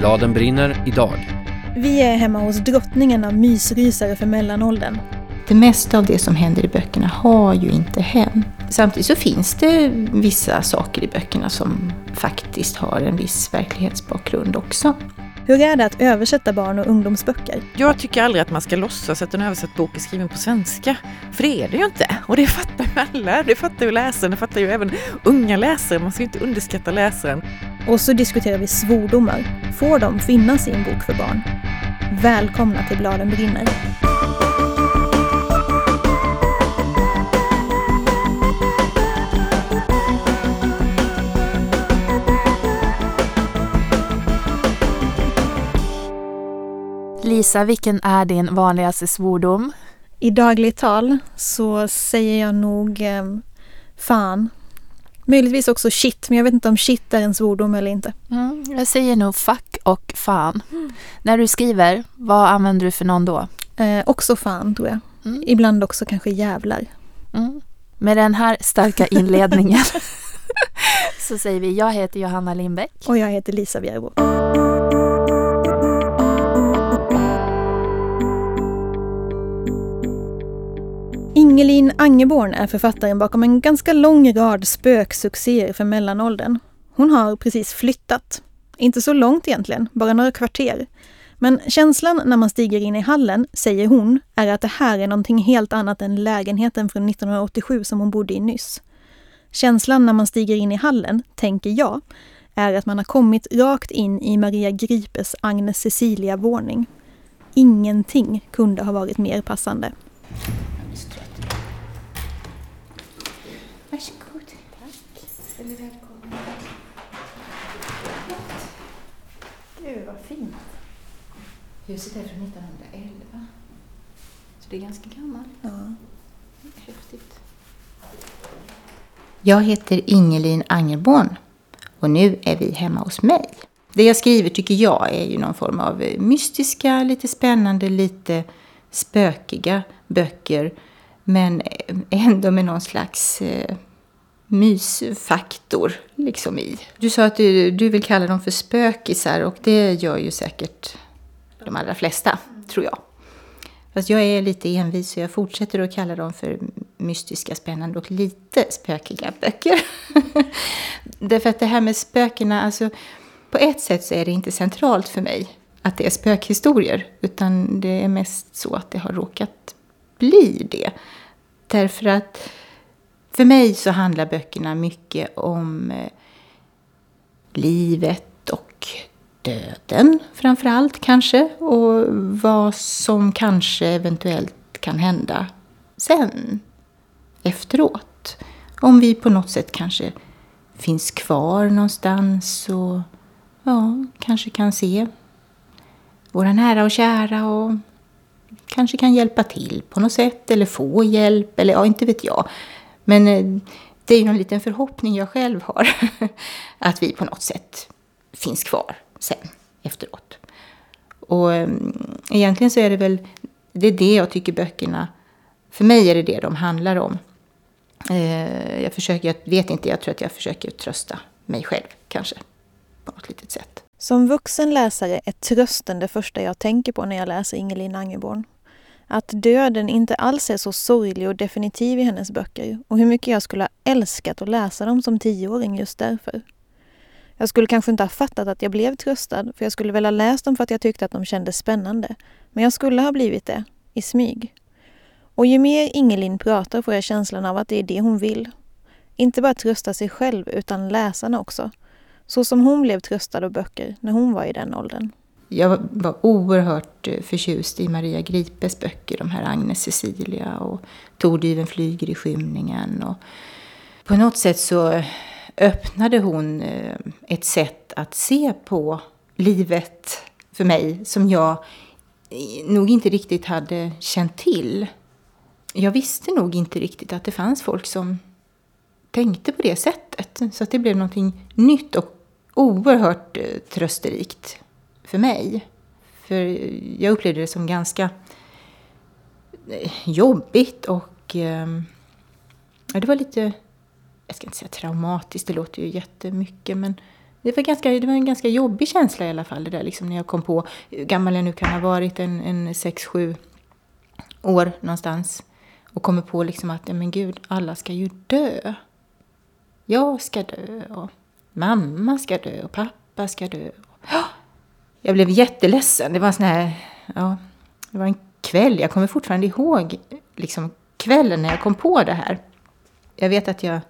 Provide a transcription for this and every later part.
Bladen brinner idag. Vi är hemma hos drottningen av mysrysare för mellanåldern. Det mesta av det som händer i böckerna har ju inte hänt. Samtidigt så finns det vissa saker i böckerna som faktiskt har en viss verklighetsbakgrund också. Hur är det att översätta barn och ungdomsböcker? Jag tycker aldrig att man ska låtsas att en översatt bok är skriven på svenska. För det är det ju inte. Och det fattar ju alla. Det fattar ju läsaren, det fattar ju även unga läsare. Man ska ju inte underskatta läsaren. Och så diskuterar vi svordomar. Får de finnas i en bok för barn? Välkomna till Bladen brinner. Lisa, vilken är din vanligaste svordom? I dagligt tal så säger jag nog eh, fan. Möjligtvis också shit, men jag vet inte om shit är en svordom eller inte. Mm, jag säger nog fuck och fan. Mm. När du skriver, vad använder du för någon då? Eh, också fan tror jag. Mm. Ibland också kanske jävlar. Mm. Med den här starka inledningen så säger vi jag heter Johanna Lindbäck. Och jag heter Lisa Bjärbo. Ingelin Angeborn är författaren bakom en ganska lång rad spöksuccéer för mellanåldern. Hon har precis flyttat. Inte så långt egentligen, bara några kvarter. Men känslan när man stiger in i hallen, säger hon, är att det här är någonting helt annat än lägenheten från 1987 som hon bodde i nyss. Känslan när man stiger in i hallen, tänker jag, är att man har kommit rakt in i Maria Gripes Agnes Cecilia-våning. Ingenting kunde ha varit mer passande. Eller välkommen. Gud vad fint. Huset är från 1911. Så det är ganska gammalt. Ja. Häftigt. Jag heter Ingelin Angerborn och nu är vi hemma hos mig. Det jag skriver tycker jag är ju någon form av mystiska, lite spännande, lite spökiga böcker. Men ändå med någon slags eh, mysfaktor liksom i. Du sa att du, du vill kalla dem för spökisar och det gör ju säkert de allra flesta, tror jag. Fast jag är lite envis så jag fortsätter att kalla dem för mystiska, spännande och lite spökiga böcker. Därför att det här med spökena, alltså på ett sätt så är det inte centralt för mig att det är spökhistorier. Utan det är mest så att det har råkat bli det. Därför att för mig så handlar böckerna mycket om eh, livet och döden framför allt kanske. Och vad som kanske eventuellt kan hända sen, efteråt. Om vi på något sätt kanske finns kvar någonstans och ja, kanske kan se våra nära och kära och kanske kan hjälpa till på något sätt eller få hjälp eller ja, inte vet jag. Men eh, det är ju någon liten förhoppning jag själv har. Att vi på något sätt finns kvar sen, efteråt. Och mm, egentligen så är det väl, det är det jag tycker böckerna, för mig är det det de handlar om. Eh, jag försöker, jag vet inte, jag tror att jag försöker trösta mig själv kanske. På något litet sätt. Som vuxen läsare är trösten det första jag tänker på när jag läser Ingelin Angeborn. Att döden inte alls är så sorglig och definitiv i hennes böcker och hur mycket jag skulle ha älskat att läsa dem som tioåring just därför. Jag skulle kanske inte ha fattat att jag blev tröstad för jag skulle väl ha läst dem för att jag tyckte att de kändes spännande. Men jag skulle ha blivit det, i smyg. Och ju mer Ingelin pratar får jag känslan av att det är det hon vill. Inte bara trösta sig själv utan läsarna också. Så som hon blev tröstad av böcker när hon var i den åldern jag var oerhört eh, förtjust i Maria Gripes böcker, de här Agnes Cecilia och Tordyven flyger i skymningen. Och på något sätt så öppnade hon eh, ett sätt att se på livet för mig som jag eh, nog inte riktigt hade känt till. Jag visste nog inte riktigt att det fanns folk som tänkte på det sättet. Så att det blev någonting nytt och oerhört eh, trösterikt för mig. För jag upplevde det som ganska jobbigt och ehm, ja, det var lite, jag ska inte säga traumatiskt, det låter ju jättemycket, men det var, ganska, det var en ganska jobbig känsla i alla fall det där liksom när jag kom på hur gammal jag nu kan ha varit, en, en sex, sju år någonstans. Och kommer på liksom att, men gud, alla ska ju dö. Jag ska dö och mamma ska dö och pappa ska dö. Jag blev jätteledsen. Det var en sån här, ja, det var en kväll. Jag kommer fortfarande ihåg liksom kvällen när jag kom på det här. Jag vet att jag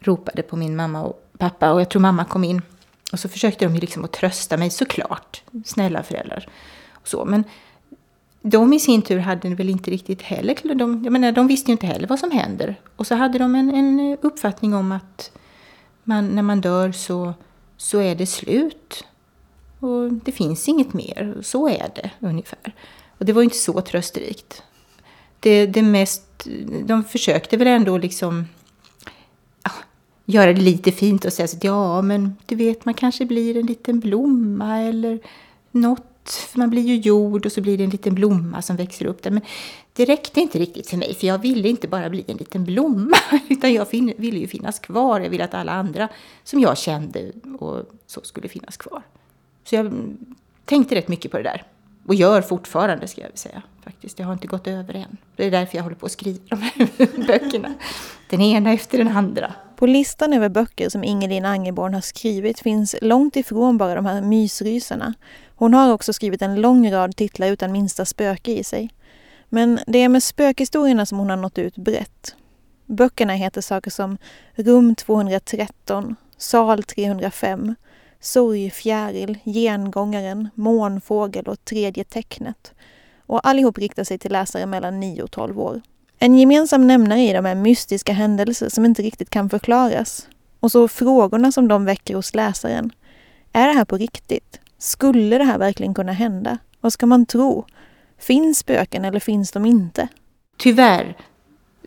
ropade på min mamma och pappa och jag tror mamma kom in. Och så försökte de ju liksom att trösta mig såklart. Snälla föräldrar. Och så. Men de i sin tur hade väl inte riktigt heller, de, jag menar, de visste ju inte heller vad som händer. Och så hade de en, en uppfattning om att man, när man dör så, så är det slut. Och det finns inget mer. Så är det ungefär. Och det var ju inte så trösterikt. Det, det mest, de försökte väl ändå liksom göra det lite fint och säga att ja, men du vet, man kanske blir en liten blomma eller något. För man blir ju jord och så blir det en liten blomma som växer upp där. Men det räckte inte riktigt för mig, för jag ville inte bara bli en liten blomma, utan jag ville ju finnas kvar. Jag ville att alla andra som jag kände och så skulle finnas kvar. Så jag tänkte rätt mycket på det där. Och gör fortfarande, ska jag säga. Faktiskt. Jag har inte gått över än. Det är därför jag håller på att skriva de här böckerna. Den ena efter den andra. På listan över böcker som Ingelin Angeborn har skrivit finns långt ifrån bara de här mysrysarna. Hon har också skrivit en lång rad titlar utan minsta spöke i sig. Men det är med spökhistorierna som hon har nått ut brett. Böckerna heter saker som Rum 213, Sal 305, Sorgfjäril, Gengångaren, Månfågel och Tredje tecknet. Och allihop riktar sig till läsare mellan 9 och 12 år. En gemensam nämnare i dem är mystiska händelser som inte riktigt kan förklaras. Och så frågorna som de väcker hos läsaren. Är det här på riktigt? Skulle det här verkligen kunna hända? Vad ska man tro? Finns spöken eller finns de inte? Tyvärr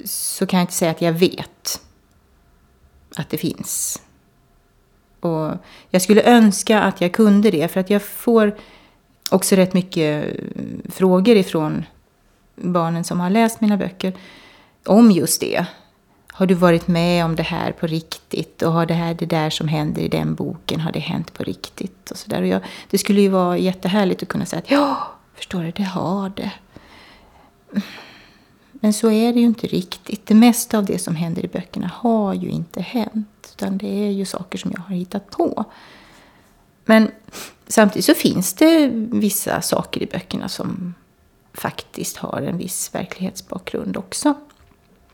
så kan jag inte säga att jag vet att det finns. Och jag skulle önska att jag kunde det, för att jag får också rätt mycket frågor ifrån barnen som har läst mina böcker om just det. Har du varit med om det här på riktigt? Och har det här, det där som händer i den boken, har det hänt på riktigt? Och så där. Och jag, det skulle ju vara jättehärligt att kunna säga att ja, förstår du, det har det. Men så är det ju inte riktigt. Det mesta av det som händer i böckerna har ju inte hänt. Utan det är ju saker som jag har hittat på. Men samtidigt så finns det vissa saker i böckerna som faktiskt har en viss verklighetsbakgrund också.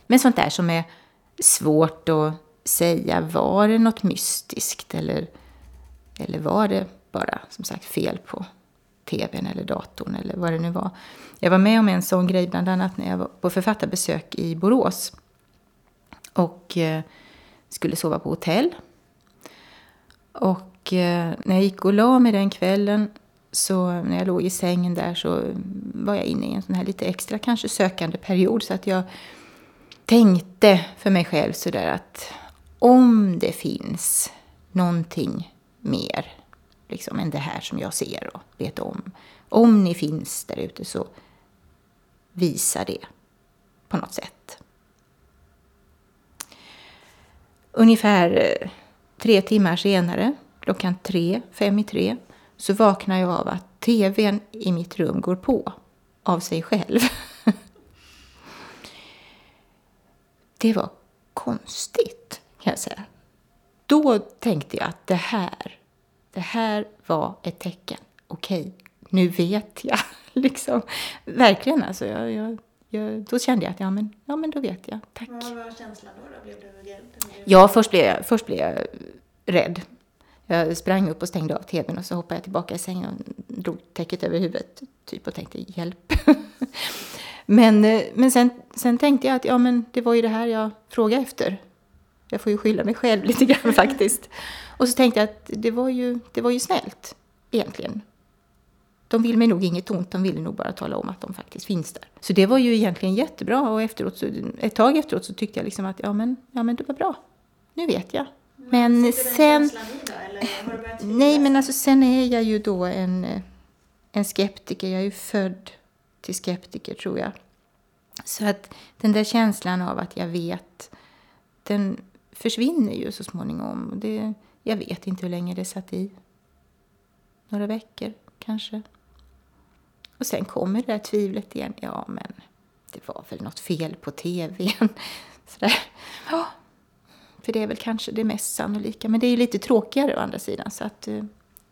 Men sånt där som är svårt att säga, var det något mystiskt eller, eller var det bara som sagt fel på tvn eller datorn eller vad det nu var. Jag var med om en sån grej bland annat när jag var på författarbesök i Borås. Och eh, skulle sova på hotell. Och eh, när jag gick och la mig den kvällen så när jag låg i sängen där så var jag inne i en sån här lite extra kanske sökande period. Så att jag tänkte för mig själv sådär att om det finns någonting mer liksom, än det här som jag ser och vet om. Om ni finns där ute så visa det på något sätt. Ungefär eh, tre timmar senare, klockan tre, fem i tre, så vaknar jag av att tvn i mitt rum går på av sig själv. Det var konstigt, kan jag säga. Då tänkte jag att det här det här var ett tecken. Okej, nu vet jag. liksom. Verkligen alltså. Jag, jag, jag, då kände jag att ja men, ja, men då vet jag. Tack. Vad var känslan då? då? Blev du rädd? Ja, först blev, jag, först blev jag rädd. Jag sprang upp och stängde av tvn och så hoppade jag tillbaka i sängen och drog täcket över huvudet typ och tänkte hjälp. men eh, men sen, sen tänkte jag att ja, men det var ju det här jag frågade efter. Jag får ju skylla mig själv lite grann faktiskt. Och så tänkte jag att det var ju, det var ju snällt egentligen. De vill mig nog inget ont, de ville nog bara tala om att de faktiskt finns där. Så det var ju egentligen jättebra och efteråt så, ett tag efteråt så tyckte jag liksom att ja men, ja men det var bra. Nu vet jag. Men, men sen... Då, nej men alltså sen är jag ju då en, en skeptiker. Jag är ju född till skeptiker tror jag. Så att den där känslan av att jag vet, den, försvinner ju så småningom. Det, Jag vet inte hur länge det satt i. Några veckor kanske. Och sen kommer det där tvivlet igen. Ja, men det var väl något fel på tvn. Sådär. Ja, för det är väl kanske det mest sannolika. Men det är ju lite tråkigare å andra sidan. Så att, eh,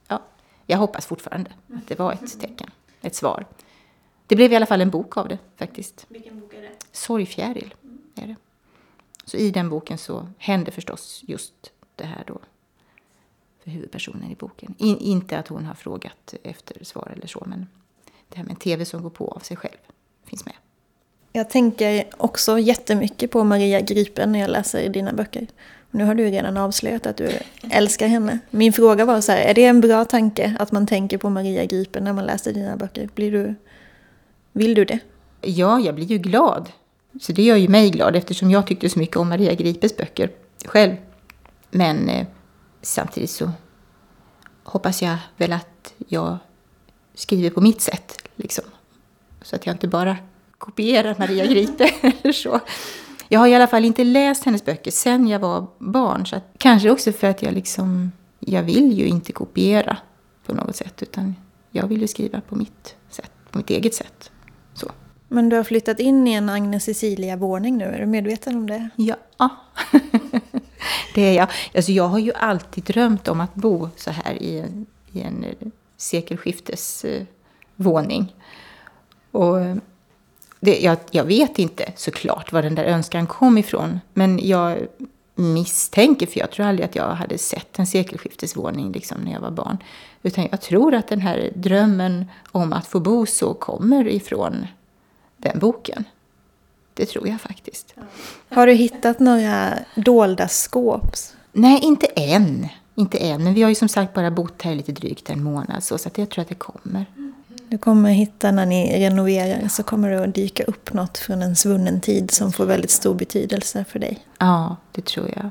ja, jag hoppas fortfarande att det var ett tecken, ett svar. Det blev i alla fall en bok av det faktiskt. Vilken bok är det? Sorgfjäril är det. Så i den boken så händer förstås just det här då för huvudpersonen i boken. In, inte att hon har frågat efter svar eller så, men det här med en tv som går på av sig själv finns med. Jag tänker också jättemycket på Maria Gripen när jag läser dina böcker. Nu har du redan avslöjat att du älskar henne. Min fråga var så här, är det en bra tanke att man tänker på Maria Gripen när man läser dina böcker? Blir du, vill du det? Ja, jag blir ju glad. Så det gör ju mig glad eftersom jag tyckte så mycket om Maria Gripes böcker själv. Men eh, samtidigt så hoppas jag väl att jag skriver på mitt sätt. Liksom. Så att jag inte bara kopierar Maria Gripe eller så. Jag har i alla fall inte läst hennes böcker sen jag var barn. Så att, kanske också för att jag liksom, jag vill ju inte kopiera på något sätt. Utan jag vill ju skriva på mitt sätt, på mitt eget sätt. Så. Men du har flyttat in i en Agnes Cecilia-våning nu, är du medveten om det? Ja, det är jag. Alltså jag har ju alltid drömt om att bo så här i en, i en sekelskiftesvåning. Och det, jag, jag, vet inte såklart var den där önskan kom ifrån. Men jag misstänker, för jag tror aldrig att jag hade sett en sekelskiftesvåning liksom, när jag var barn. Utan jag tror att den här drömmen om att få bo så kommer ifrån den boken. Det tror jag faktiskt. Har du hittat några dolda skåp? Nej, inte än. Inte än. Men vi har ju som sagt bara bott här lite drygt en månad. Så, så jag tror att det kommer. Du kommer hitta när ni renoverar så kommer det att dyka upp något från en svunnen tid som får väldigt stor betydelse för dig. Ja, det tror jag.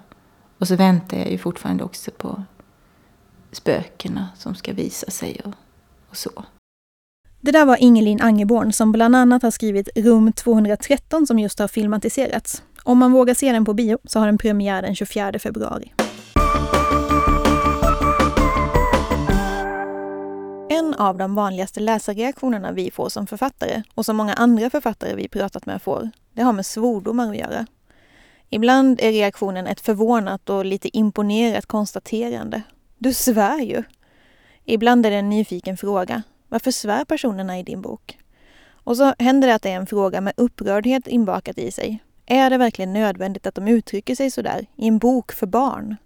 Och så väntar jag ju fortfarande också på spökena som ska visa sig och, och så. Det där var Ingelin Angeborn som bland annat har skrivit Rum 213 som just har filmatiserats. Om man vågar se den på bio så har den premiär den 24 februari. En av de vanligaste läsarreaktionerna vi får som författare och som många andra författare vi pratat med får, det har med svordomar att göra. Ibland är reaktionen ett förvånat och lite imponerat konstaterande. Du svär ju! Ibland är det en nyfiken fråga. Varför svär personerna i din bok? Och så händer det att det är en fråga med upprördhet inbakat i sig. Är det verkligen nödvändigt att de uttrycker sig sådär i en bok för barn?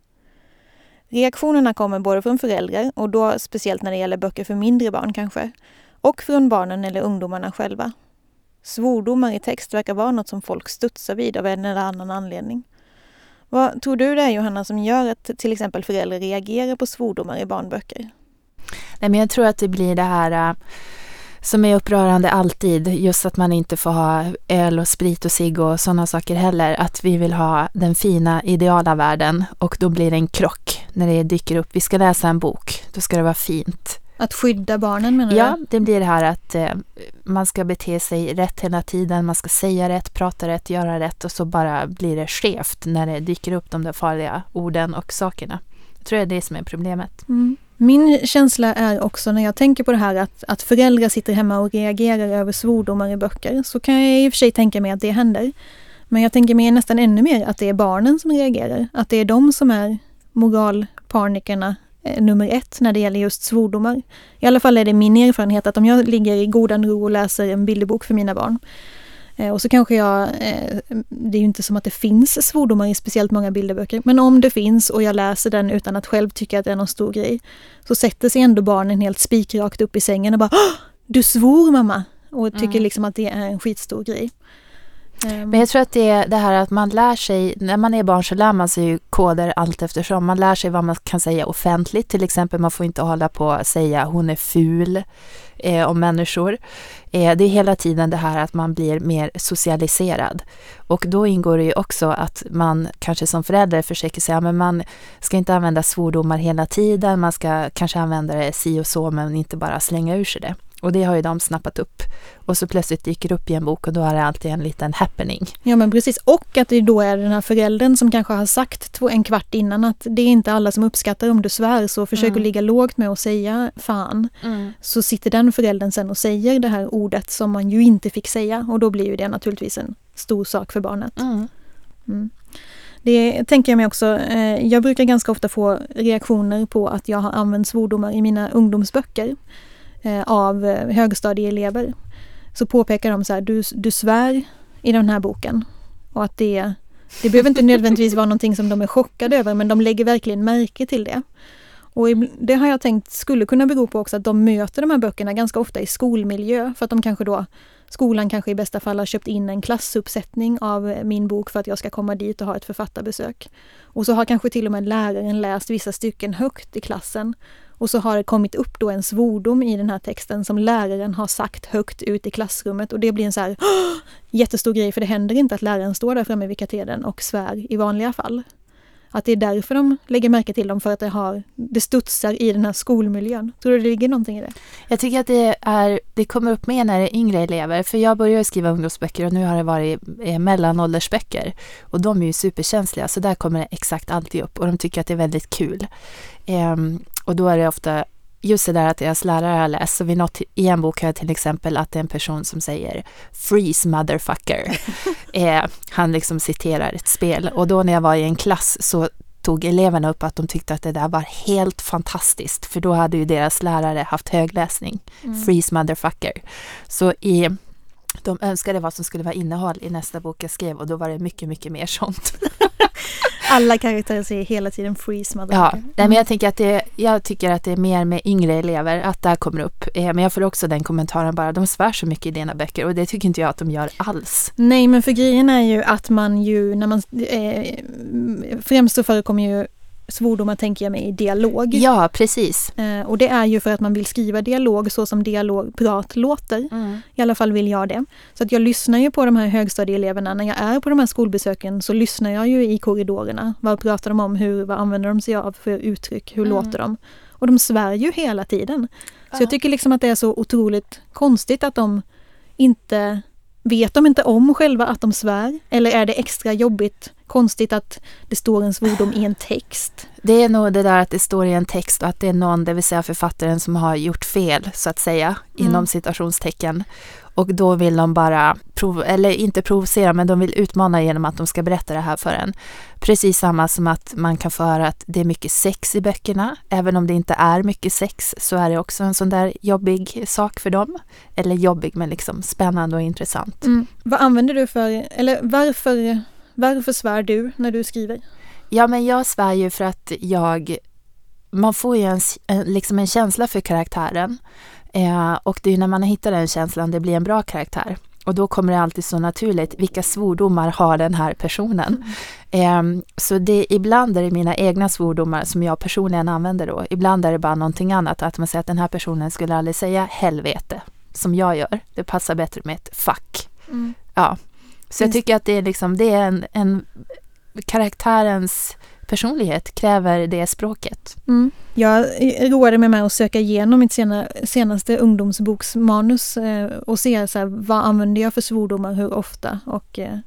Reaktionerna kommer både från föräldrar, och då speciellt när det gäller böcker för mindre barn kanske, och från barnen eller ungdomarna själva. Svordomar i text verkar vara något som folk studsar vid av en eller annan anledning. Vad tror du det är Johanna som gör att till exempel föräldrar reagerar på svordomar i barnböcker? Nej, men jag tror att det blir det här äh, som är upprörande alltid, just att man inte får ha öl och sprit och cigg och sådana saker heller, att vi vill ha den fina ideala världen och då blir det en krock när det dyker upp. Vi ska läsa en bok, då ska det vara fint. Att skydda barnen menar du? Ja, det blir det här att eh, man ska bete sig rätt hela tiden, man ska säga rätt, prata rätt, göra rätt och så bara blir det skevt när det dyker upp de där farliga orden och sakerna. Jag tror det är det som är problemet. Mm. Min känsla är också när jag tänker på det här att, att föräldrar sitter hemma och reagerar över svordomar i böcker så kan jag i och för sig tänka mig att det händer. Men jag tänker mig nästan ännu mer att det är barnen som reagerar. Att det är de som är moralparnikerna eh, nummer ett när det gäller just svordomar. I alla fall är det min erfarenhet att om jag ligger i godan ro och läser en bilderbok för mina barn och så kanske jag, eh, det är ju inte som att det finns svordomar i speciellt många bilderböcker, men om det finns och jag läser den utan att själv tycka att det är någon stor grej, så sätter sig ändå barnen helt spikrakt upp i sängen och bara Du svor mamma! Och tycker mm. liksom att det är en skitstor grej. Ehm. Men jag tror att det är det här att man lär sig, när man är barn så lär man sig ju koder allt eftersom. Man lär sig vad man kan säga offentligt, till exempel man får inte hålla på att säga hon är ful eh, om människor. Eh, det är hela tiden det här att man blir mer socialiserad. Och då ingår det ju också att man kanske som förälder försöker säga men man ska inte använda svordomar hela tiden, man ska kanske använda det si och så men inte bara slänga ur sig det. Och det har ju de snappat upp. Och så plötsligt dyker det upp i en bok och då är det alltid en liten happening. Ja men precis, och att det då är den här föräldern som kanske har sagt två, en kvart innan att det är inte alla som uppskattar om du svär så försök Mm. att ligga lågt med att säga fan. Så sitter den föräldern sen och säger det här ordet som man ju inte fick säga och då blir ju det naturligtvis en stor sak för barnet. Mm. Mm. Det tänker jag mig också. Eh, jag brukar ganska ofta få reaktioner på att jag har använt svordomar i mina ungdomsböcker Eh, av eh, högstadieelever. Så påpekar de så här, du, du svär i den här boken. Och att det, det behöver inte nödvändigtvis vara någonting som de är chockade över men de lägger verkligen märke till det. Och det har jag tänkt skulle kunna bero på också att de möter de här böckerna ganska ofta i skolmiljö för att de kanske då Skolan kanske i bästa fall har köpt in en klassuppsättning av eh, min bok för att jag ska komma dit och ha ett författarbesök. Och så har kanske till och med läraren läst vissa stycken högt i klassen. Och så har det kommit upp då en svordom i den här texten som läraren har sagt högt ut i klassrummet och det blir en så här jättestor grej för det händer inte att läraren står där framme vid katedern och svär i vanliga fall. Att det är därför de lägger märke till dem, för att det, har, det studsar i den här skolmiljön. Tror du det ligger någonting i det? Jag tycker att det, är, det kommer upp mer när det är yngre elever. För jag började skriva ungdomsböcker och nu har det varit eh, mellanåldersböcker. Och de är ju superkänsliga så där kommer det exakt alltid upp och de tycker att det är väldigt kul. Ehm, och då är det ofta just det där att deras lärare har läst. Så vid något, i en bok har jag till exempel att det är en person som säger “freeze motherfucker”. eh, han liksom citerar ett spel och då när jag var i en klass så tog eleverna upp att de tyckte att det där var helt fantastiskt för då hade ju deras lärare haft högläsning. Freeze motherfucker. Så i, de önskade vad som skulle vara innehåll i nästa bok jag skrev och då var det mycket, mycket mer sånt. Alla karaktärer säger hela tiden freeze Ja, motherfucker. nej, men jag, tänker att det, jag tycker att det är mer med yngre elever, att där kommer upp. Eh, Men jag får också den kommentaren bara, de svär så mycket i dina böcker och det tycker inte jag att de gör alls. Nej, men för grejen är ju att man ju när man... Eh, främst så förekommer ju svordomar tänker jag mig i dialog. Ja, precis. Eh, och det är ju för att man vill skriva dialog så som dialogprat låter. I alla fall vill jag det. Så att jag lyssnar ju på de här högstadieeleverna. När jag är på de här skolbesöken så lyssnar jag ju i korridorerna. Vad pratar de om? Hur, vad använder de sig av för uttryck? Hur Mm. låter de? Och de svär ju hela tiden. Så Ja. jag tycker liksom att det är så otroligt konstigt att de inte Vet de inte om själva att de svär? Eller är det extra jobbigt, konstigt att det står en svordom i en text? Det är nog det där att det står i en text och att det är någon, det vill säga författaren, som har gjort fel, så att säga, Mm. inom citationstecken. Och då vill de bara, prov, eller inte provocera, men de vill utmana genom att de ska berätta det här för en. Precis samma som att man kan få höra att det är mycket sex i böckerna. Även om det inte är mycket sex så är det också en sån där jobbig sak för dem. Eller jobbig, men liksom spännande och intressant. Vad använder du för, eller varför, varför svär du när du skriver? Ja, men jag svär ju för att jag... Man får ju en, en, liksom en känsla för karaktären. Eh, och det är ju när man hittar den känslan det blir en bra karaktär. Och då kommer det alltid så naturligt, vilka svordomar har den här personen? Eh, så det, ibland är det mina egna svordomar som jag personligen använder då. Ibland är det bara någonting annat, att man säger att den här personen skulle aldrig säga helvete, som jag gör. Det passar bättre med ett fuck. Ja. Så jag tycker att det är liksom, det är en, en karaktärens personlighet kräver det språket. Mm. Jag roade mig med att söka igenom mitt sena, senaste ungdomsboksmanus eh, och se så här, vad använder jag för svordomar, hur ofta. Och, eh,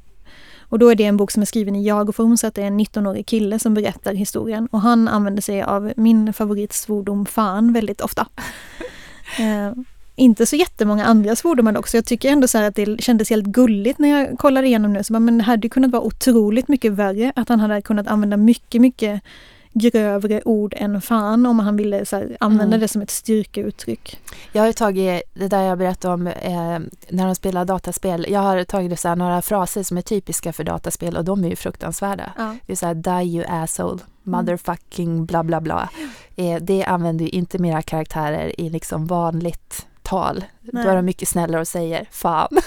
och då är det en bok som är skriven i jag-form så att det är en 19-årig kille som berättar historien. Och han använder sig av min favoritsvordom fan väldigt ofta. Eh, inte så jättemånga andra svordomar dock, så jag tycker ändå så här att det kändes helt gulligt när jag kollade igenom nu. Så men det hade kunnat vara otroligt mycket värre, att han hade kunnat använda mycket, mycket grövre ord än fan om han ville så här, använda Mm. det som ett styrkeuttryck. Jag har tagit det där jag berättade om eh, när de spelar dataspel. Jag har tagit så här, några fraser som är typiska för dataspel och de är ju fruktansvärda. Ja. Det är så här, die you asshole, motherfucking bla bla bla. Eh, det använder ju inte mina karaktärer i liksom vanligt tal. Nej. Då är de mycket snällare och säger fan.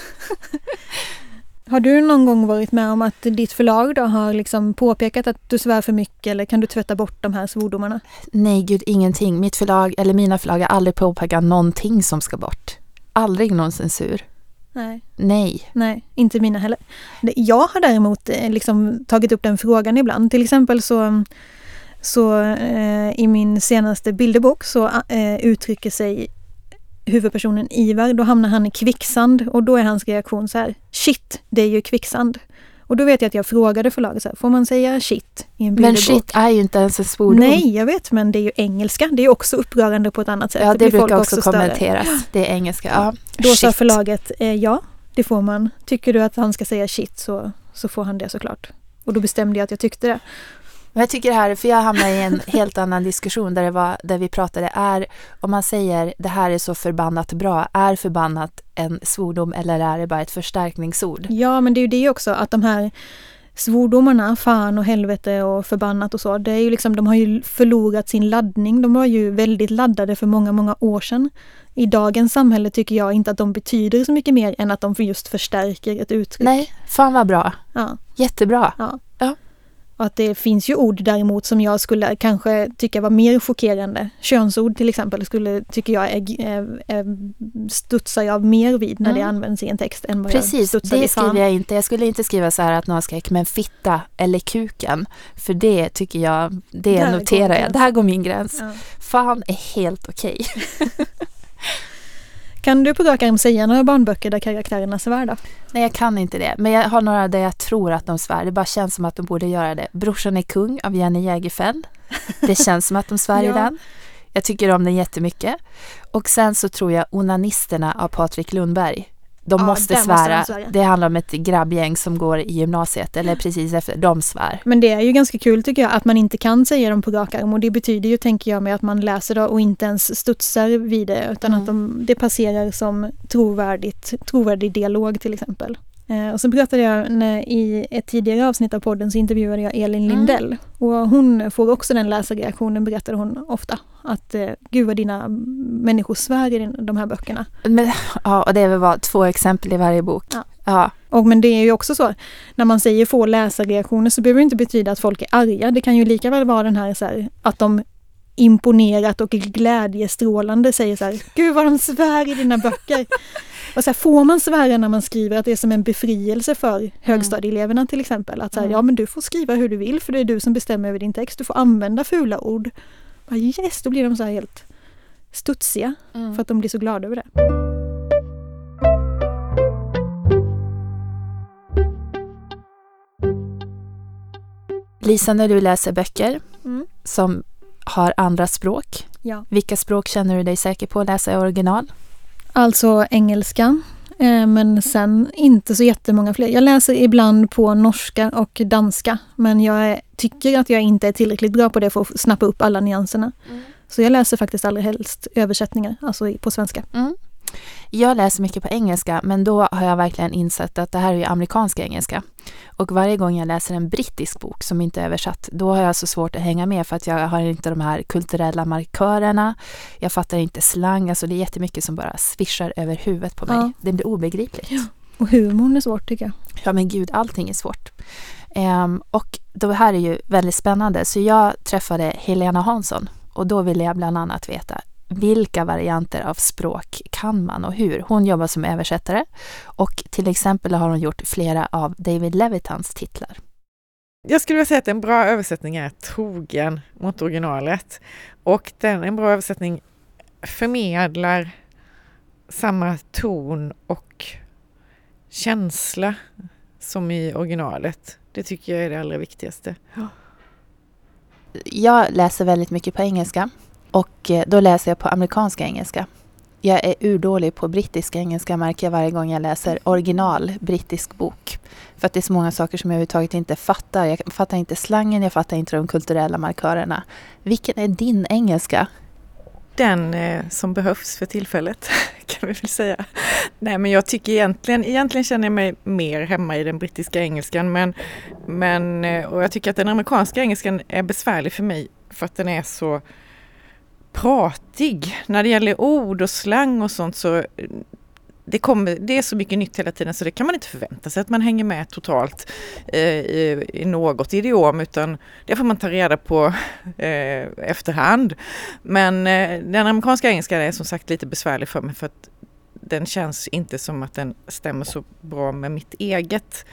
Har du någon gång varit med om att ditt förlag då har liksom påpekat att du svär för mycket eller kan du tvätta bort de här svordomarna? Nej, gud, ingenting. Mitt förlag, eller mina förlag har aldrig påpekat någonting som ska bort. Aldrig någon censur. Nej. Nej. Nej, inte mina heller. Jag har däremot eh, liksom tagit upp den frågan ibland. Till exempel så, så eh, i min senaste bilderbok så eh, uttrycker sig huvudpersonen Ivar, då hamnar han i kvicksand och då är hans reaktion så här, shit, det är ju kvicksand. Och då vet jag att jag frågade förlaget så här, får man säga shit i en Men bilderbok? shit är ju inte ens en svordom. Nej, jag vet, men det är ju engelska. Det är också upprörande på ett annat sätt. Ja, det blir brukar också större. kommenteras. Det är engelska. Ja. Då sa Shit. förlaget, eh, ja, det får man. Tycker du att han ska säga shit så, så får han det såklart. Och då bestämde jag att jag tyckte det. Men jag tycker det här, för jag hamnade i en helt annan diskussion där, det var, där vi pratade, är om man säger det här är så förbannat bra, är förbannat en svordom eller är det bara ett förstärkningsord? Ja, men det är ju det också att de här svordomarna, fan och helvete och förbannat och så, det är ju liksom, de har ju förlorat sin laddning. De var ju väldigt laddade för många, många år sedan. I dagens samhälle tycker jag inte att de betyder så mycket mer än att de just förstärker ett uttryck. Nej, fan vad bra. Ja, Jättebra. ja. Och att det finns ju ord däremot som jag skulle kanske tycka var mer chockerande. Könsord till exempel skulle, tycker jag, är, är, är, studsar jag mer vid när det Mm. används i en text än vad jag Precis, studsar det skriver jag inte. Jag skulle inte skriva så här att någon skrek men fitta eller kuken. För det tycker jag, det Där noterar jag. Där går min gräns. Ja. Fan är helt okej. Kan du på rak arm säga några barnböcker där karaktärerna svär då? Nej, jag kan inte det. Men jag har några där jag tror att de svär. Det bara känns som att de borde göra det. Brorsan är kung av Jenny Jägerfeld. Det känns som att de svär i Ja. den. Jag tycker om den jättemycket. Och sen så tror jag Onanisterna av Patrik Lundberg. De Ja, måste där måste svära. de svära. Det handlar om ett grabbgäng som går i gymnasiet eller precis efter. De svär. Men det är ju ganska kul tycker jag att man inte kan säga dem på rak arm och det betyder ju, tänker jag, med att man läser det och inte ens studsar vid det utan Mm. att de, det passerar som trovärdigt, trovärdig dialog till exempel. Eh, och så pratade jag när, i ett tidigare avsnitt av podden så intervjuade jag Elin Mm. Lindell och hon får också den läsarreaktionen berättade hon ofta att eh, gud vad dina människor svär i de här böckerna. Men, ja, och det var två exempel i varje bok. Ja. Ja. Och men det är ju också så, när man säger få läsarreaktioner så behöver det inte betyda att folk är arga. Det kan ju lika väl vara den här, så här att de imponerat och glädjestrålande säger så här, gud vad de svär i dina böcker. och så här, får man svära när man skriver att det är som en befrielse för högstadieeleverna till exempel? Att så här, Mm. ja men du får skriva hur du vill för det är du som bestämmer över din text. Du får använda fula ord. Bara, yes, då blir de så här helt studsiga för att de blir så glada över det. Lisa, när du läser böcker Mm. som har andra språk, Ja. vilka språk känner du dig säker på att läsa i original? Alltså engelska, eh, men sen inte så jättemånga fler. Jag läser ibland på norska och danska, men jag tycker att jag inte är tillräckligt bra på det för att snappa upp alla nyanserna. Så jag läser faktiskt allra helst översättningar, alltså på svenska. Mm. Jag läser mycket på engelska, men då har jag verkligen insett att det här är ju amerikansk engelska. Och varje gång jag läser en brittisk bok som inte är översatt, då har jag så svårt att hänga med för att jag har inte de här kulturella markörerna. Jag fattar inte slang, alltså det är jättemycket som bara svischar över huvudet på mig. Ja. Det blir obegripligt. Och humorn är svårt tycker jag. Ja men gud, allting är svårt. Ehm, och det här är ju väldigt spännande. Så jag träffade Helena Hansson och då ville jag bland annat veta vilka varianter av språk kan man och hur? Hon jobbar som översättare och till exempel har hon gjort flera av David Levitans titlar. Jag skulle vilja säga att en bra översättning är trogen mot originalet. Och den, en bra översättning förmedlar samma ton och känsla som i originalet. Det tycker jag är det allra viktigaste. Jag läser väldigt mycket på engelska och eh, då läser jag på amerikanska engelska. Jag är urdålig på brittisk engelska märker jag varje gång jag läser original brittisk bok. För att det är så många saker som jag överhuvudtaget inte fattar. Jag fattar inte slangen, jag fattar inte de kulturella markörerna. Vilken är din engelska? Den eh, som behövs för tillfället kan vi väl säga. Nej men jag tycker egentligen, egentligen känner jag mig mer hemma i den brittiska engelskan men, men eh, och jag tycker att den amerikanska engelskan är besvärlig för mig för att den är så pratig. När det gäller ord och slang och sånt så eh, det, kommer, det är så mycket nytt hela tiden så det kan man inte förvänta sig att man hänger med totalt eh, i, i något idiom utan det får man ta reda på eh, efterhand. Men eh, den amerikanska engelskan är som sagt lite besvärlig för mig för att den känns inte som att den stämmer så bra med mitt eget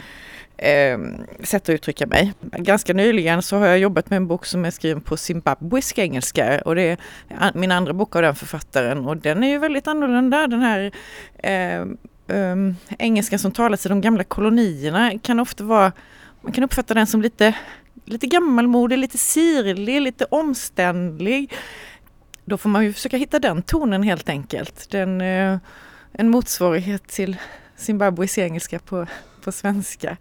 eh, sätt att uttrycka mig. Ganska nyligen så har jag jobbat med en bok som är skriven på zimbabwisk engelska och det är min andra bok av den författaren och den är ju väldigt annorlunda. Den här eh, um, engelskan som talas i de gamla kolonierna kan ofta vara, man kan uppfatta den som lite, lite gammalmodig, lite sirlig, lite omständlig. Då får man ju försöka hitta den tonen helt enkelt. Den, uh, en motsvarighet till Zimbabwes engelska på, på svenska.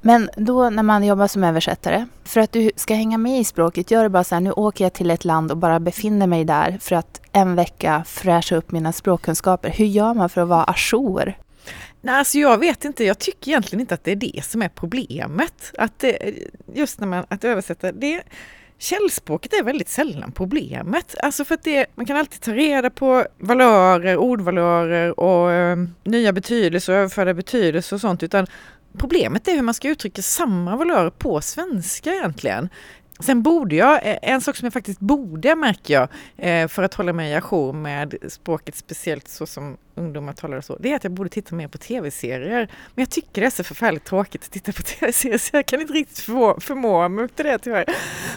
Men då när man jobbar som översättare, för att du ska hänga med i språket, gör det bara så här, nu åker jag till ett land och bara befinner mig där för att en vecka fräscha upp mina språkkunskaper. Hur gör man för att vara ajour? Nej, alltså jag vet inte, jag tycker egentligen inte att det är det som är problemet. Att det, just när man att översätta, det, källspråket är väldigt sällan problemet. Alltså för att det, man kan alltid ta reda på valörer, ordvalörer och eh, nya betydelser och överförda betydelser och sånt. Utan Problemet är hur man ska uttrycka samma valörer på svenska egentligen. Sen borde jag, eh, en sak som jag faktiskt borde märker jag, eh, för att hålla mig ajour med språket, speciellt så som ungdomar talar och så, det är att jag borde titta mer på tv-serier. Men jag tycker det är så förfärligt tråkigt att titta på tv-serier så jag kan inte riktigt förmå, förmå mig till det tyvärr.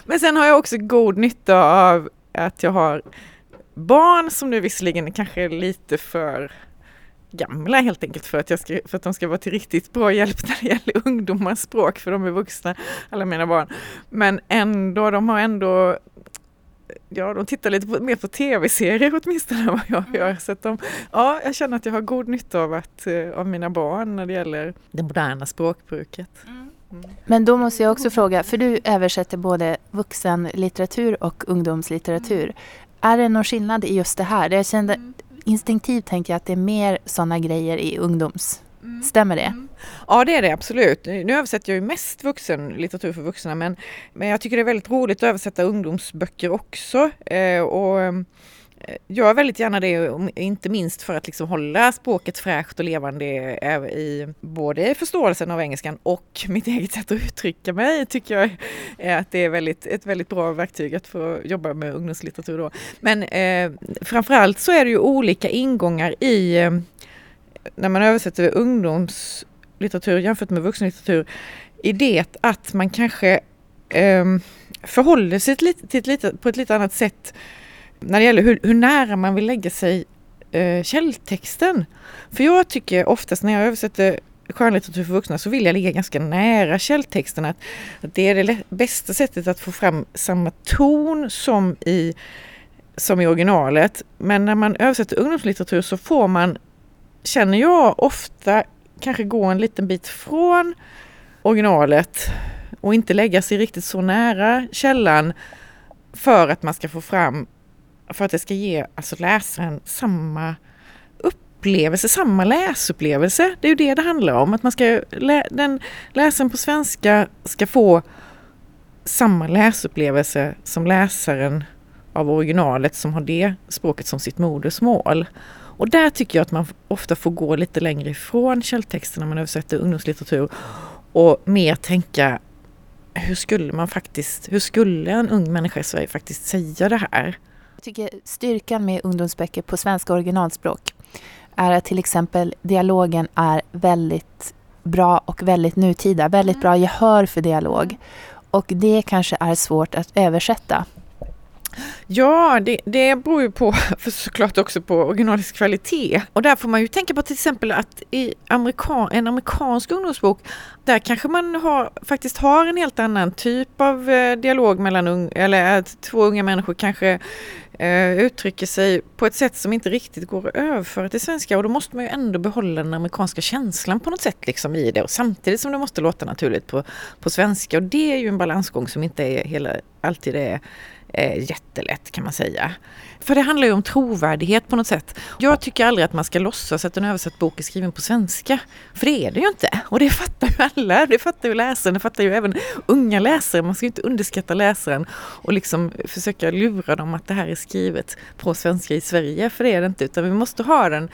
Men sen har jag också god nytta av att jag har barn som nu visserligen kanske är lite för gamla helt enkelt för att, jag ska, för att de ska vara till riktigt bra hjälp när det gäller ungdomars språk för de är vuxna, alla mina barn. Men ändå, de har ändå Ja, de tittar lite på, mer på tv-serier åtminstone än vad jag mm. gör. Så att de, ja, jag känner att jag har god nytta av, att, eh, av mina barn när det gäller det moderna språkbruket. Mm. Mm. Men då måste jag också fråga, för du översätter både vuxenlitteratur och ungdomslitteratur. Mm. Är det någon skillnad i just det här? Jag kände, mm instinktivt tänker jag att det är mer sådana grejer i ungdoms... Mm. Stämmer det? Mm. Ja det är det absolut. Nu översätter jag ju mest vuxenlitteratur för vuxna men, men jag tycker det är väldigt roligt att översätta ungdomsböcker också. Eh, och gör väldigt gärna det, inte minst för att liksom hålla språket fräscht och levande i både förståelsen av engelskan och mitt eget sätt att uttrycka mig tycker jag är att det är väldigt, ett väldigt bra verktyg att få jobba med ungdomslitteratur då. Men eh, framförallt så är det ju olika ingångar i eh, när man översätter ungdomslitteratur jämfört med vuxenlitteratur i det att man kanske eh, förhåller sig till, till ett på ett lite annat sätt när det gäller hur, hur nära man vill lägga sig eh, källtexten. För jag tycker oftast när jag översätter skönlitteratur för vuxna så vill jag ligga ganska nära källtexten. Att, att det är det bästa sättet att få fram samma ton som i, som i originalet. Men när man översätter ungdomslitteratur så får man, känner jag ofta, kanske gå en liten bit från originalet och inte lägga sig riktigt så nära källan för att man ska få fram för att det ska ge alltså läsaren samma upplevelse, samma läsupplevelse. Det är ju det det handlar om, att man ska, den läsaren på svenska ska få samma läsupplevelse som läsaren av originalet som har det språket som sitt modersmål. Och där tycker jag att man ofta får gå lite längre ifrån källtexten när man översätter ungdomslitteratur och mer tänka hur skulle man faktiskt, hur skulle en ung människa i Sverige faktiskt säga det här? Tycker styrkan med ungdomsböcker på svenska originalspråk är att till exempel dialogen är väldigt bra och väldigt nutida. Väldigt bra gehör för dialog. Och det kanske är svårt att översätta. Ja, det, det beror ju på för såklart också på originalets kvalitet. Och där får man ju tänka på till exempel att i amerikan, en amerikansk ungdomsbok, där kanske man har, faktiskt har en helt annan typ av eh, dialog mellan eller att två unga människor kanske eh, uttrycker sig på ett sätt som inte riktigt går att överföra till svenska. Och då måste man ju ändå behålla den amerikanska känslan på något sätt liksom i det. Och samtidigt som det måste låta naturligt på, på svenska. Och det är ju en balansgång som inte är hela, alltid är eh, jättelätt kan man säga. För det handlar ju om trovärdighet på något sätt. Jag tycker aldrig att man ska låtsas att en översatt bok är skriven på svenska. För det är det ju inte. Och det fattar ju alla. Det fattar ju läsaren, det fattar ju även unga läsare. Man ska ju inte underskatta läsaren och liksom försöka lura dem att det här är skrivet på svenska i Sverige. För det är det inte. Utan vi måste ha den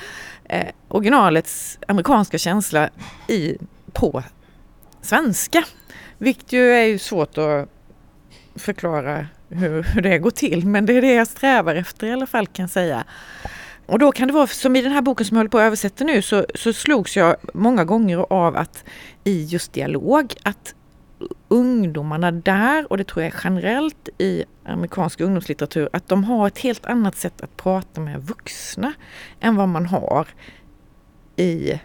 eh, originalets amerikanska känsla i, på svenska. Vilket ju är ju svårt att förklara hur, hur det går till. Men det är det jag strävar efter i alla fall kan jag säga. och då kan det vara som i den här boken som jag håller på att översätta nu så, så slogs jag många gånger av att i just dialog att ungdomarna där, och det tror jag är generellt i amerikansk ungdomslitteratur, att de har ett helt annat sätt att prata med vuxna än vad man har i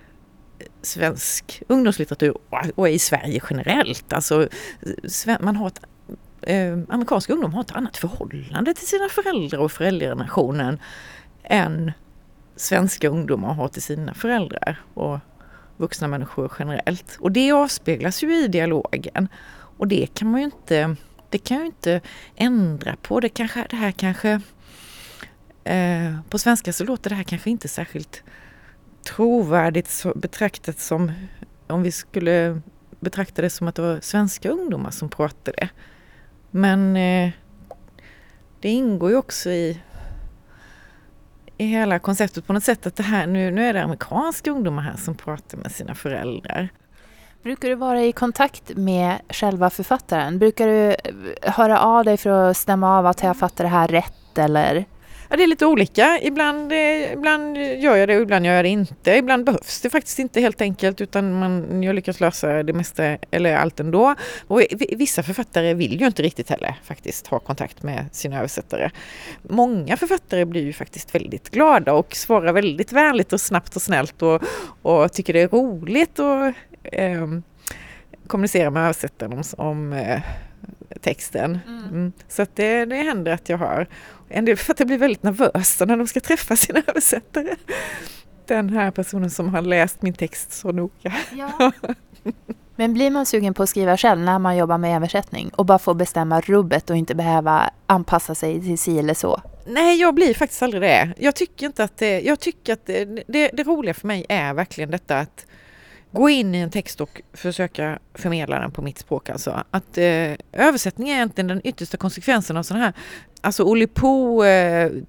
svensk ungdomslitteratur och i Sverige generellt. Alltså, man har ett, eh, amerikansk ungdom har ett annat förhållande till sina föräldrar och föräldragenerationen än svenska ungdomar har till sina föräldrar och vuxna människor generellt. Och det avspeglas ju i dialogen. Och det kan man ju inte, det kan ju inte ändra på. Det, kanske, det här kanske, eh, på svenska så låter det här kanske inte särskilt trovärdigt så, betraktat som om vi skulle betrakta det som att det var svenska ungdomar som pratade. Men eh, det ingår ju också i, i hela konceptet på något sätt att det här, nu, nu är det amerikanska ungdomar här som pratar med sina föräldrar. Brukar du vara i kontakt med själva författaren? Brukar du eh, höra av dig för att stämma av att jag fattar det här rätt eller? Ja, det är lite olika. Ibland, eh, ibland gör jag det och ibland gör jag det inte. Ibland behövs det faktiskt inte helt enkelt utan man, jag lyckas lösa det mesta eller allt ändå. Och vissa författare vill ju inte riktigt heller faktiskt ha kontakt med sina översättare. Många författare blir ju faktiskt väldigt glada och svarar väldigt vänligt och snabbt och snällt och, och tycker det är roligt att eh, kommunicera med översättaren om, om eh, texten. Mm. mm. Så att det, det händer att jag har en del författare blir väldigt nervösa när de ska träffa sina översättare. Den här personen som har läst min text så noga. Ja. Men blir man sugen på att skriva själv när man jobbar med översättning och bara få bestämma rubbet och inte behöva anpassa sig till si eller så? Nej, jag blir faktiskt aldrig det. Jag tycker inte att det, jag tycker att det, det, det roliga för mig är verkligen detta att gå in i en text och försöka förmedla den på mitt språk. Alltså. Att, eh, översättning är egentligen den yttersta konsekvensen av sådana här alltså Olli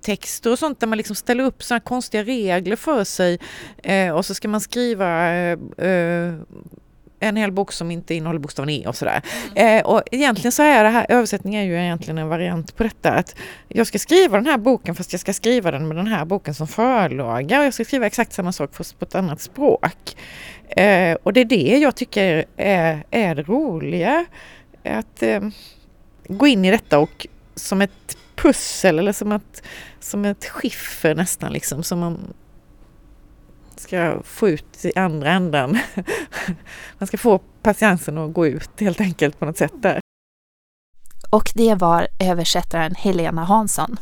texter och sånt där man liksom ställer upp sådana konstiga regler för sig eh, och så ska man skriva eh, eh en hel bok som inte innehåller bokstaven E och sådär. Mm. Eh, och egentligen så är det här, översättning är ju egentligen en variant på detta att jag ska skriva den här boken fast jag ska skriva den med den här boken som förlaga och jag ska skriva exakt samma sak fast på ett annat språk. Eh, och det är det jag tycker är, är det roliga. Att eh, gå in i detta och som ett pussel eller som ett, som ett skiffer nästan liksom som man ska få ut i andra änden. Man ska få patiensen att gå ut helt enkelt på något sätt där. Och det var översättaren Helena Hansson.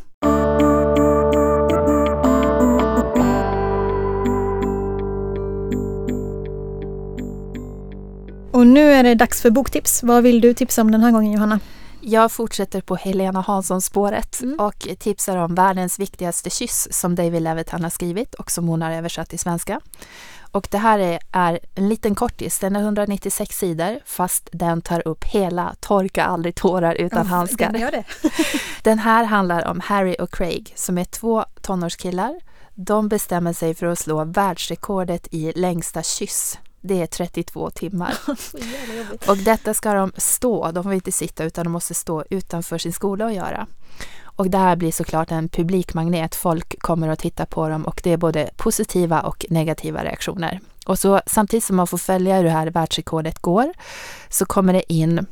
Och nu är det dags för boktips. Vad vill du tipsa om den här gången Johanna? Jag fortsätter på Helena Hansson-spåret mm. och tipsar om Världens viktigaste kyss som David Levitan har skrivit och som hon har översatt till svenska. Och det här är, är en liten kortis, den är 196 sidor fast den tar upp hela Torka aldrig tårar utan oh, handskar. Den, det. den här handlar om Harry och Craig som är två tonårskillar. De bestämmer sig för att slå världsrekordet i längsta kyss det är 32 timmar. och detta ska de stå, de får inte sitta utan de måste stå utanför sin skola och göra. Och det här blir såklart en publikmagnet. Folk kommer att titta på dem och det är både positiva och negativa reaktioner. Och så samtidigt som man får följa hur det här världsrekordet går så kommer det in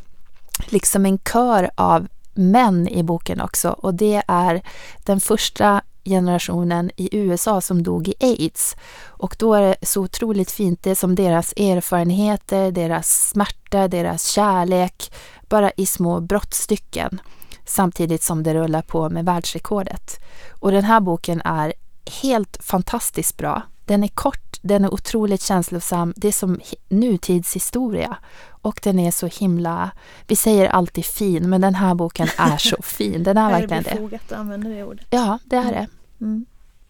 liksom en kör av män i boken också och det är den första generationen i USA som dog i aids. Och då är det så otroligt fint, det som deras erfarenheter, deras smärta, deras kärlek, bara i små brottstycken. Samtidigt som det rullar på med världsrekordet. Och den här boken är helt fantastiskt bra. Den är kort, den är otroligt känslosam, det är som nutidshistoria. Och den är så himla, vi säger alltid fin, men den här boken är så fin. Den är verkligen det. Är det befogat att använda det ordet? Ja, det är det. Mm.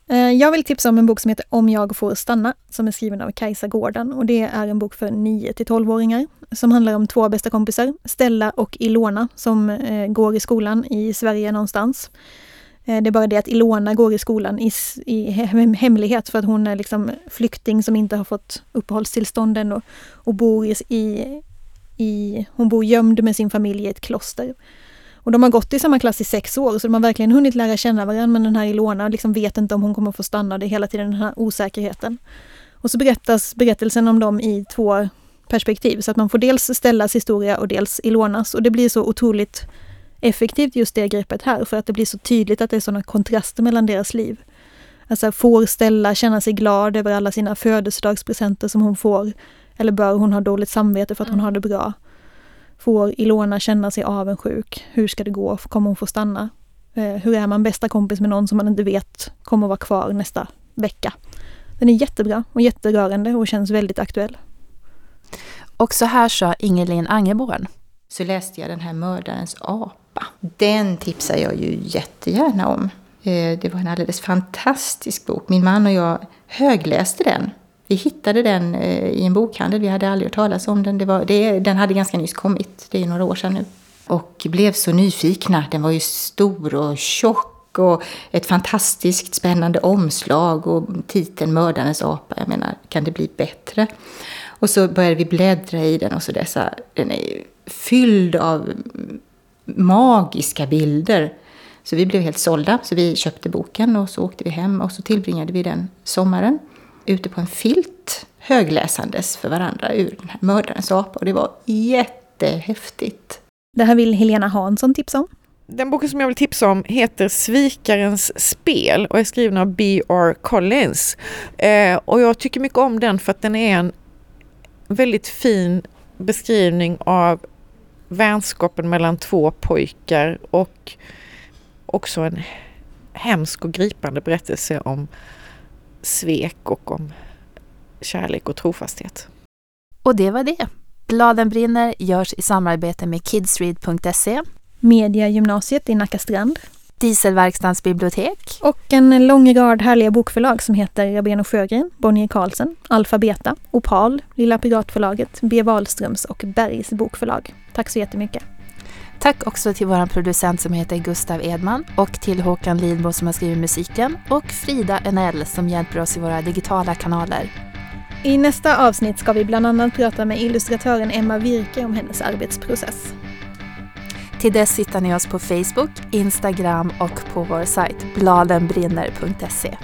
Eh, jag vill tipsa om en bok som heter Om jag får stanna, som är skriven av Kajsa Gården. Och det är en bok för 9 till 12-åringar som handlar om två bästa kompisar, Stella och Ilona, som eh, går i skolan i Sverige någonstans. Eh, det är bara det att Ilona går i skolan i, i hemlighet för att hon är liksom flykting som inte har fått uppehållstillstånd än och, och bor i, i, hon bor gömd med sin familj i ett kloster. Och de har gått i samma klass i sex år så de har verkligen hunnit lära känna varandra men den här Ilona liksom vet inte om hon kommer få stanna. Det är hela tiden den här osäkerheten. Och så berättas berättelsen om dem i två perspektiv så att man får dels Stellas historia och dels Ilonas och det blir så otroligt effektivt just det greppet här för att det blir så tydligt att det är sådana kontraster mellan deras liv. Alltså får Stella känna sig glad över alla sina födelsedagspresenter som hon får? Eller bör hon ha dåligt samvete för att hon har det bra? Får Ilona känna sig avundsjuk? Hur ska det gå? Kommer hon få stanna? Eh, hur är man bästa kompis med någon som man inte vet kommer vara kvar nästa vecka? Den är jättebra och jätterörande och känns väldigt aktuell. Och så här sa Ingelin Angeborn. Så läste jag den här Mördarens pappa. Den tipsar jag ju jättegärna om. Eh, det var en alldeles fantastisk bok. Min man och jag högläste den. Vi hittade den eh, i en bokhandel, vi hade aldrig hört talas om den. Det var, det, den hade ganska nyss kommit, det är några år sedan nu. Och blev så nyfikna. Den var ju stor och tjock och ett fantastiskt spännande omslag och titeln Mördarens apa. Jag menar, kan det bli bättre? Och så började vi bläddra i den och så dessa, den är fylld av magiska bilder. Så vi blev helt sålda, så vi köpte boken och så åkte vi hem och så tillbringade vi den sommaren ute på en filt högläsandes för varandra ur den här Mördarens apa och det var jättehäftigt. Det här vill Helena Hansson tipsa om. Den boken som jag vill tipsa om heter Svikarens spel och är skriven av B.R. Collins. Eh, och jag tycker mycket om den för att den är en väldigt fin beskrivning av vänskapen mellan två pojkar och också en hemsk och gripande berättelse om svek och om kärlek och trofasthet. Och det var det. Bladen brinner görs i samarbete med kidsread.se, Mediagymnasiet i Nacka Strand Dieselverkstans bibliotek och en lång rad härliga bokförlag som heter Rabén och Sjögren, Bonnier Carlsen, Alfabeta, Opal, Lilla Piratförlaget, B. Wahlströms och Bergs bokförlag. Tack så jättemycket. Tack också till vår producent som heter Gustav Edman och till Håkan Lidbo som har skrivit musiken och Frida Enell som hjälper oss i våra digitala kanaler. I nästa avsnitt ska vi bland annat prata med illustratören Emma Virke om hennes arbetsprocess. Till dess hittar ni oss på Facebook, Instagram och på vår sajt bladenbrinner.se.